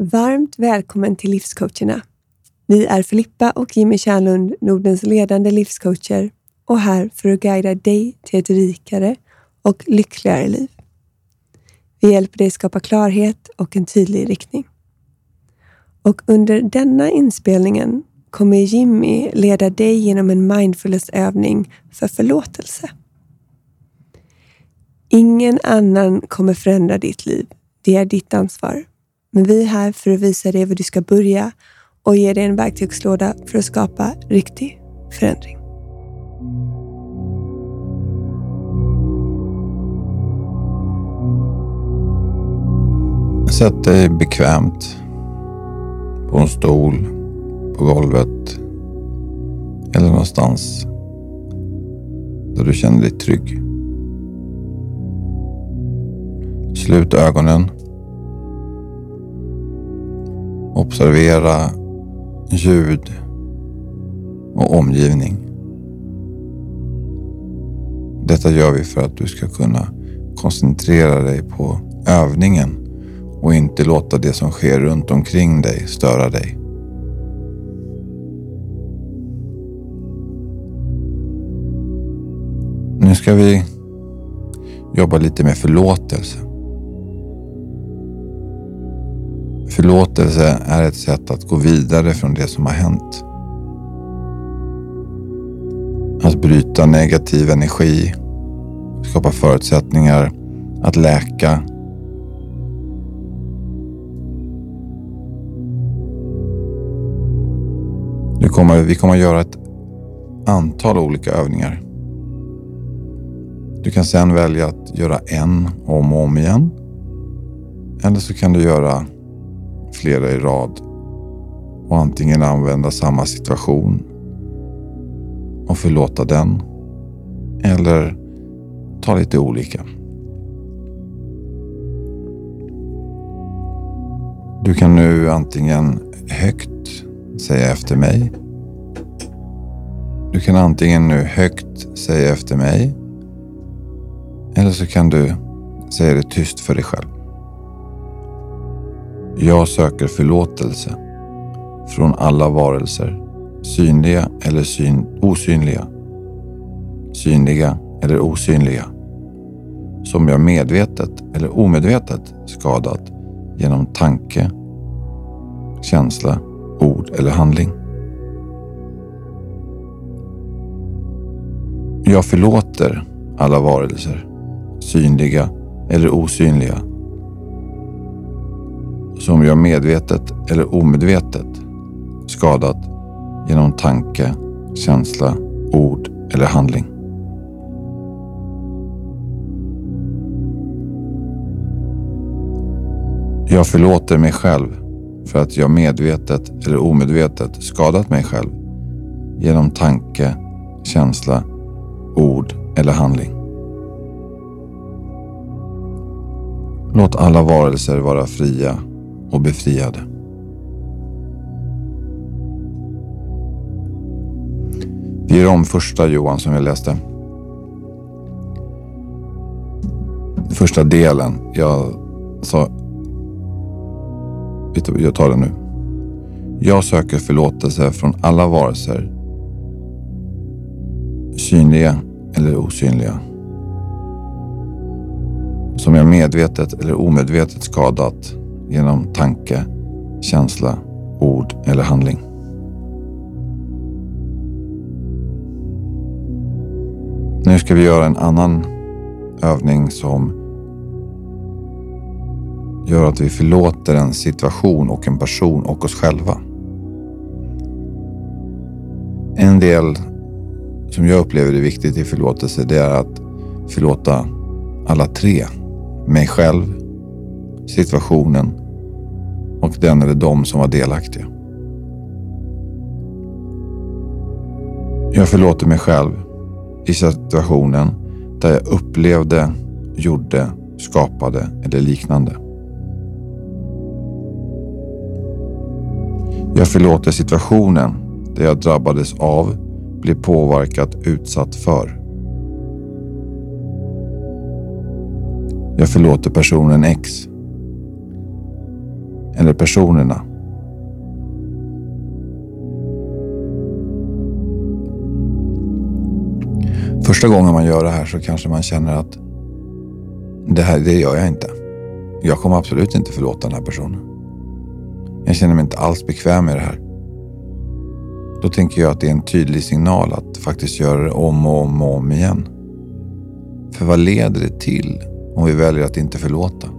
Varmt välkommen till Livscoacherna. Vi är Filippa och Jimmy Kärnlund, Nordens ledande livscoacher och här för att guida dig till ett rikare och lyckligare liv. Vi hjälper dig skapa klarhet och en tydlig riktning. Och under denna inspelningen kommer Jimmy leda dig genom en mindfulnessövning för förlåtelse. Ingen annan kommer förändra ditt liv. Det är ditt ansvar. Men vi är här för att visa dig var du ska börja och ge dig en verktygslåda för att skapa riktig förändring. Sätt dig bekvämt på en stol, på golvet eller någonstans där du känner dig trygg. Slut ögonen. Observera ljud och omgivning. Detta gör vi för att du ska kunna koncentrera dig på övningen och inte låta det som sker runt omkring dig störa dig. Nu ska vi jobba lite med förlåtelse. Förlåtelse är ett sätt att gå vidare från det som har hänt. Att bryta negativ energi, skapa förutsättningar att läka. Nu kommer, vi kommer att göra ett antal olika övningar. Du kan sedan välja att göra en om och om igen. Eller så kan du göra flera i rad och antingen använda samma situation och förlåta den eller ta lite olika. Du kan nu antingen högt säga efter mig. Du kan antingen nu högt säga efter mig eller så kan du säga det tyst för dig själv. Jag söker förlåtelse från alla varelser, synliga eller syn osynliga, synliga eller osynliga, som jag medvetet eller omedvetet skadat genom tanke, känsla, ord eller handling. Jag förlåter alla varelser, synliga eller osynliga, som jag medvetet eller omedvetet skadat genom tanke, känsla, ord eller handling. Jag förlåter mig själv för att jag medvetet eller omedvetet skadat mig själv genom tanke, känsla, ord eller handling. Låt alla varelser vara fria och befriade. Vi gör om första Johan som jag läste. Första delen. Jag sa... Jag tar den nu. Jag söker förlåtelse från alla varelser. Synliga eller osynliga. Som jag medvetet eller omedvetet skadat genom tanke, känsla, ord eller handling. Nu ska vi göra en annan övning som gör att vi förlåter en situation och en person och oss själva. En del som jag upplever är viktigt i förlåtelse det är att förlåta alla tre. Mig själv, situationen och den eller de som var delaktiga. Jag förlåter mig själv i situationen där jag upplevde, gjorde, skapade eller liknande. Jag förlåter situationen där jag drabbades av, blev påverkat, utsatt för. Jag förlåter personen X eller personerna. Första gången man gör det här så kanske man känner att det här, det gör jag inte. Jag kommer absolut inte förlåta den här personen. Jag känner mig inte alls bekväm med det här. Då tänker jag att det är en tydlig signal att faktiskt göra det om och om och om igen. För vad leder det till om vi väljer att inte förlåta?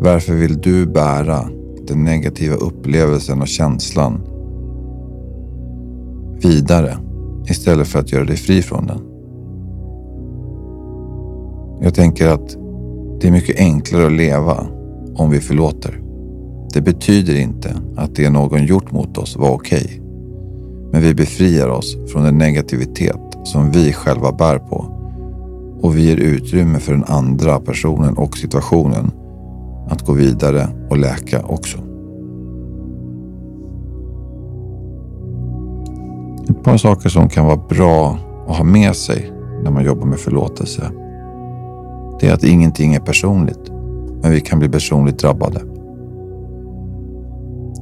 Varför vill du bära den negativa upplevelsen och känslan vidare istället för att göra dig fri från den? Jag tänker att det är mycket enklare att leva om vi förlåter. Det betyder inte att det någon gjort mot oss var okej. Okay. Men vi befriar oss från den negativitet som vi själva bär på och vi ger utrymme för den andra personen och situationen att gå vidare och läka också. Ett par saker som kan vara bra att ha med sig när man jobbar med förlåtelse. Det är att ingenting är personligt, men vi kan bli personligt drabbade.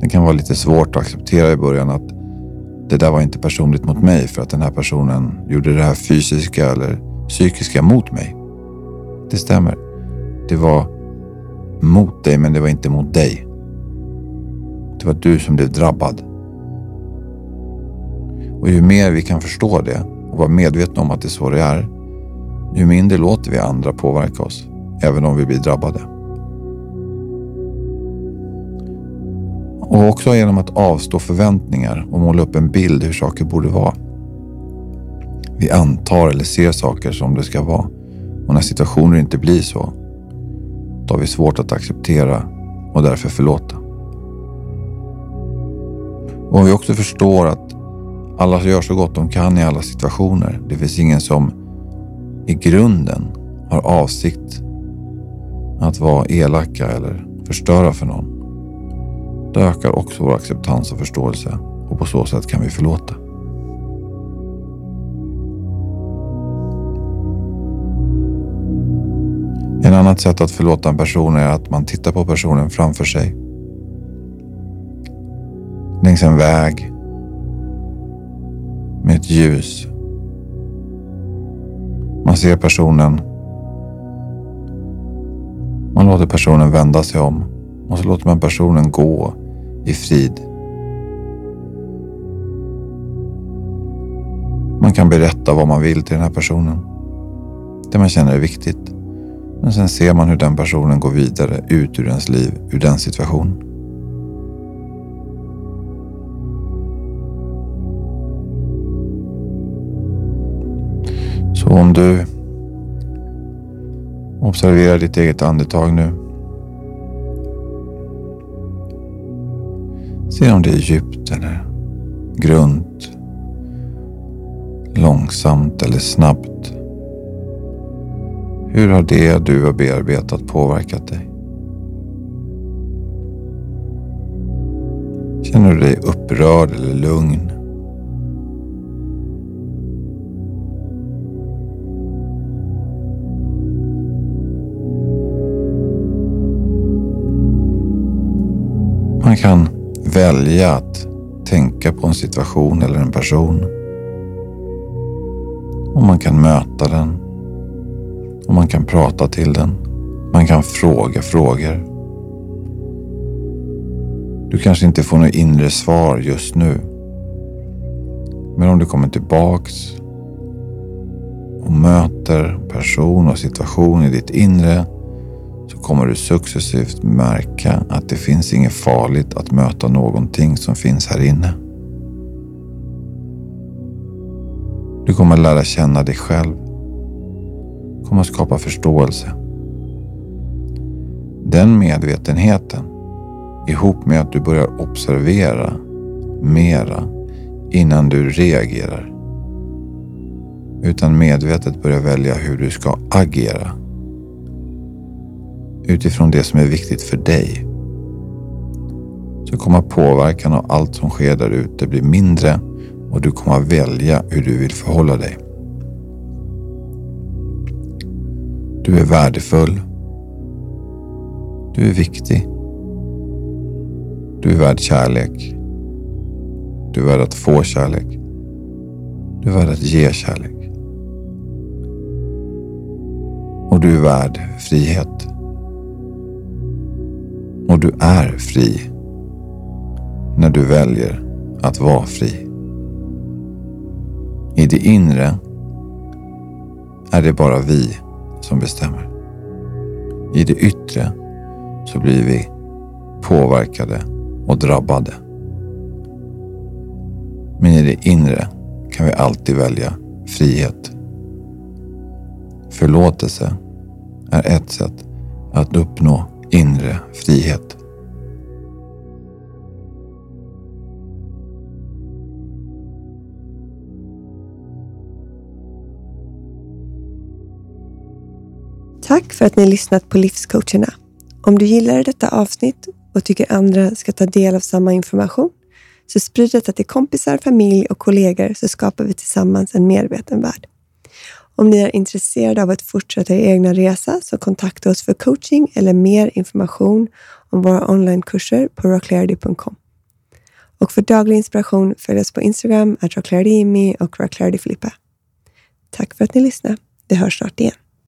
Det kan vara lite svårt att acceptera i början att det där var inte personligt mot mig för att den här personen gjorde det här fysiska eller psykiska mot mig. Det stämmer. Det var mot dig, men det var inte mot dig. Det var du som blev drabbad. Och ju mer vi kan förstå det och vara medvetna om att det är så det är, ju mindre låter vi andra påverka oss, även om vi blir drabbade. Och också genom att avstå förväntningar och måla upp en bild hur saker borde vara. Vi antar eller ser saker som det ska vara. Och när situationer inte blir så, då har vi svårt att acceptera och därför förlåta. Och om vi också förstår att alla gör så gott de kan i alla situationer. Det finns ingen som i grunden har avsikt att vara elaka eller förstöra för någon. Det ökar också vår acceptans och förståelse och på så sätt kan vi förlåta. Annat sätt att förlåta en person är att man tittar på personen framför sig. Längs en väg. Med ett ljus. Man ser personen. Man låter personen vända sig om och så låter man personen gå i frid. Man kan berätta vad man vill till den här personen. Det man känner är viktigt. Men sen ser man hur den personen går vidare ut ur ens liv, ur den situationen. Så om du observerar ditt eget andetag nu. Se om det är djupt eller grunt. Långsamt eller snabbt. Hur har det du har bearbetat påverkat dig? Känner du dig upprörd eller lugn? Man kan välja att tänka på en situation eller en person. Och man kan möta den och man kan prata till den. Man kan fråga frågor. Du kanske inte får något inre svar just nu. Men om du kommer tillbaks och möter person och situation i ditt inre så kommer du successivt märka att det finns inget farligt att möta någonting som finns här inne. Du kommer lära känna dig själv kommer att skapa förståelse. Den medvetenheten ihop med att du börjar observera mera innan du reagerar. Utan medvetet börjar välja hur du ska agera. Utifrån det som är viktigt för dig. Så kommer påverkan av allt som sker där ute bli mindre och du kommer välja hur du vill förhålla dig. Du är värdefull. Du är viktig. Du är värd kärlek. Du är värd att få kärlek. Du är värd att ge kärlek. Och du är värd frihet. Och du är fri när du väljer att vara fri. I det inre är det bara vi som bestämmer. I det yttre så blir vi påverkade och drabbade. Men i det inre kan vi alltid välja frihet. Förlåtelse är ett sätt att uppnå inre frihet. Tack för att ni lyssnat på Livscoacherna. Om du gillar detta avsnitt och tycker andra ska ta del av samma information, så sprid detta till kompisar, familj och kollegor så skapar vi tillsammans en medveten värld. Om ni är intresserade av att fortsätta er egna resa så kontakta oss för coaching eller mer information om våra onlinekurser på rocklarity.com. Och för daglig inspiration följ oss på Instagram, att rocklarity och rocklarity Tack för att ni lyssnade. Vi hörs snart igen.